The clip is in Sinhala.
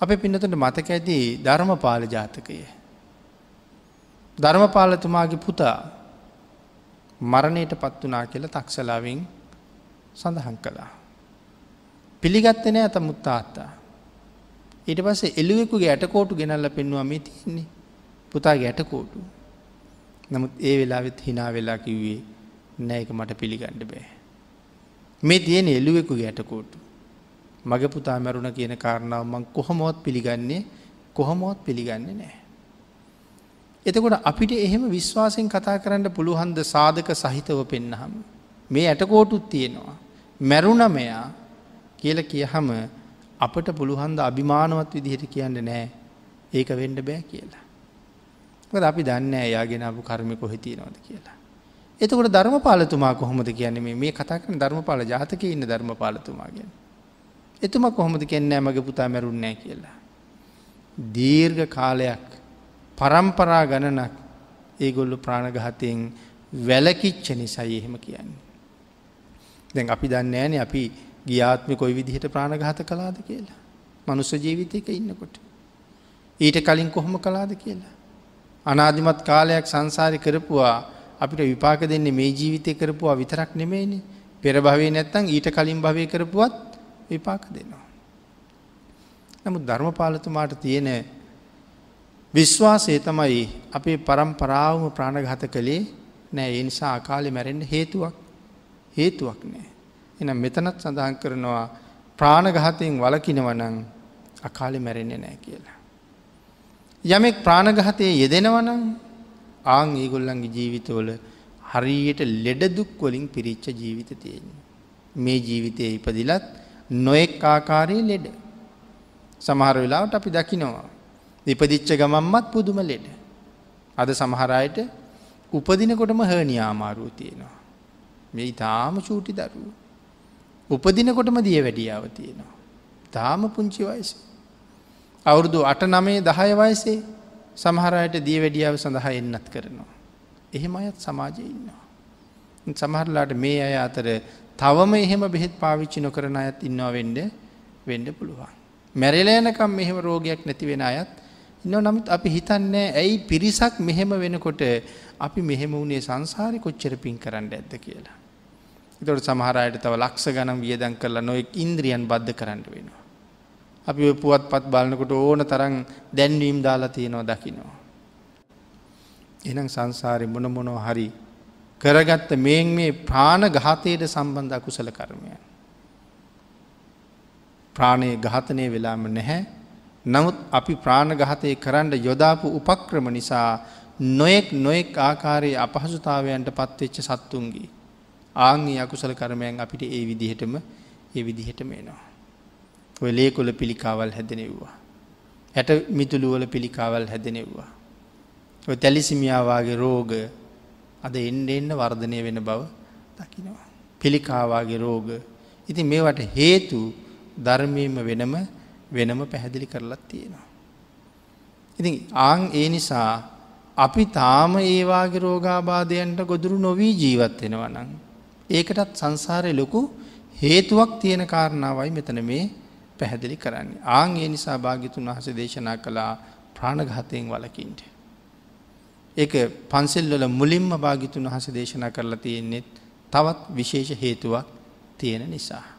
අප පින්නතුට මතක ඇති ධර්මපාල ජාතකය. ධර්මපාලතුමාගේ පුතා මරණයට පත් වනා කියල තක්සලාවින් සඳහන් කළා. පිළිගත්තනය ඇත මුත්තාත්තා. ඊට පස්සේ එළුවෙකුගේ ඇටකෝටු ගෙනල්ල පෙන්වා මේ තියන්නේ පුතාගේ ඇටකෝටු. නමුත් ඒ වෙලාවෙත් හිනා වෙලා කිව්වේ නෑක මට පිළිගණ්ඩ බෑ. මේ තියෙන එළුවෙකුගේ ඇටකෝටු. මග පුතා මැරුණ කියන කාරණාව මං කොහොමොත් පිළිගන්නේ කොහොමොත් පිළිගන්නේ නෑ. එතකොට අපිට එහෙම විශ්වාසයෙන් කතා කරන්න පුළුහන්ද සාධක සහිතව පෙන්නහම. මේ ඇටකෝටුත් තියෙනවා. මැරුණමයා කියල කියහම අපට පුළුහන්ද අභිමානවත් විදිහට කියන්න නෑ ඒක වෙන්ඩ බෑ කියලා. අපි දන්න එයාගෙන අපපු කර්මය කොහෙතියනවද කියලා. එතකොට ධර්මපාලතුමා කොහොමද කියන්නේ මේ කතාකන ධර්මපාල ජාතක ඉන්න ධර්මපාලතුමාගෙන. එතුම කොහොමද කෙන්නෑ මගේ පුතා මැරුන්නෑ කියලා. දීර්ඝ කාලයක් පරම්පරා ගණනක් ඒගොල්ලු ප්‍රාණගහතයෙන් වැලකිච්ච නිසයි එහෙම කියන්නේ. දැන් අපි දන්න ෑන අපි ගියාත්ම කොයි විදිහට ප්‍රාණගහත කලාද කියලා. මනුස්ස ජීවිතයක ඉන්නකොට. ඊට කලින් කොහොම කලාද කියලා. අනාධිමත් කාලයක් සංසාරි කරපුවා අපිට විපාක දෙන්නේ මේ ජීවිතය කරපුවා විතරක් නෙමේනි පෙරභවය නැත්තං ඊට කලින් භවය කරපුවත් විපාක දෙනවා. නමුත් ධර්මපාලතුමාට තියෙන විශ්වාසය තමයි අපේ පරම්පරාවම ප්‍රාණගත කළේ නෑ ඒ නිසා අකාලෙ මැරෙන්ට හේතුවක් හේතුවක් නෑ. එනම් මෙතනත් සඳහන් කරනවා ප්‍රාණගහතයෙන් වලකිනවනං අකාලෙ මැරෙන්නේ නෑ කියලා. යමෙක් ප්‍රාණගහතය යෙදෙනවනම් ආං ඒගොල්ලන්ගේ ජීවිතවල හරියට ලෙඩදුක් වලින් පිරිච්ච ජීවිත තියෙන. මේ ජීවිතය ඉපදිලත් නොෙක් ආකාරයේ ලෙඩ. සමහර වෙලාවට අපි දකිනවා. ඉපදිච්ච ගමම්මත් පුදුම ලෙඩ. අද සමහරයට උපදිනකොටම හනියාමාරුව තියෙනවා. මේ තාම චූටි දරුව. උපදිනකොටම දිය වැඩියාව තියෙනවා. තාම පුංචි වයස. අවුරුදු අට නමේ දහය වයසේ සමහරයට දිය වැඩියාව සඳහා එන්නත් කරනවා. එහෙම අයත් සමාජය ඉන්නවා. සමහරලාට මේ අය අතර තවම එහෙම බෙහෙත් පාවිච්චි නොකරන අයත් ඉන්නවා වෙන්ඩ වෙන්ඩ පුළුවන්. මැරලෑනකම් මෙහෙම රෝගයක් නැති වෙන අයත් ඉන්න නමුත් අපි හිතන්නේ ඇයි පිරිසක් මෙහෙම වෙනකොට අපි මෙහෙම වුණේ සංසාරි කොච්චර පින් කරන්න ඇද්ද කියලා. එතොට සමහරයට තව ලක්ෂ ගනම් වියදන් කරලා නොෙක් ඉන්ද්‍රියන් බද්ධ කරන්න වෙනවා. අපි පුවත් පත් බලනකොට ඕන තරන් දැන්වීම් දාලා තියෙනවා දකිනවා. එනම් සංසාරය මොන මොනෝ හරි කරගත්ත මෙන් මේ ප්‍රාණ ගාතයට සම්බන්ධ අකුසල කර්මය. ප්‍රාණය ගාතනය වෙලාම නැහැ නමුත් අපි ප්‍රාණගහතය කරන්න යොදාපු උපක්‍රම නිසා නොයෙක් නොයෙක් ආකාරයේ අපහසුතාවයන්ට පත්වෙච්ච සත්තුන්ගේ. ආංගේ අකුසල කරමයන් අපිට ඒ විදිහටම ඒ විදිහටම එනවා. ඔය ලේකොල පිළිකාවල් හැදනෙව්වා. හැට මිතුළුවල පිළිකාවල් හැදනෙව්වා. ඔය තැලිසිමියාවාගේ රෝග අද එන්න එන්න වර්ධනය වෙන බව දකිනවා. පිළිකාවාගේ රෝග. ඉතින් මේවට හේතු ධර්මීම වෙනම වෙනම පැහැදිලි කරලත් තියෙනවා. ඉතින් ආං ඒ නිසා අපි තාම ඒවාගේ රෝගාබාධයන්ට ගොදුරු නොවී ජීවත් වෙනවනං. ඒකටත් සංසාරය ලොකු හේතුවක් තියෙන කාරණාවයි මෙතන මේ පැහැදිලි කරන්නේ. ආං ඒ නිසා භාගිතුන් වහස දේශනා කළා ප්‍රාණඝාතයෙන් වලකින්ට. ඒක පන්සෙල්වල මුලින්ම භාගිතුන් වහස දේශනා කරලා තියෙන්නේෙත් තවත් විශේෂ හේතුවක් තියෙන නිසා.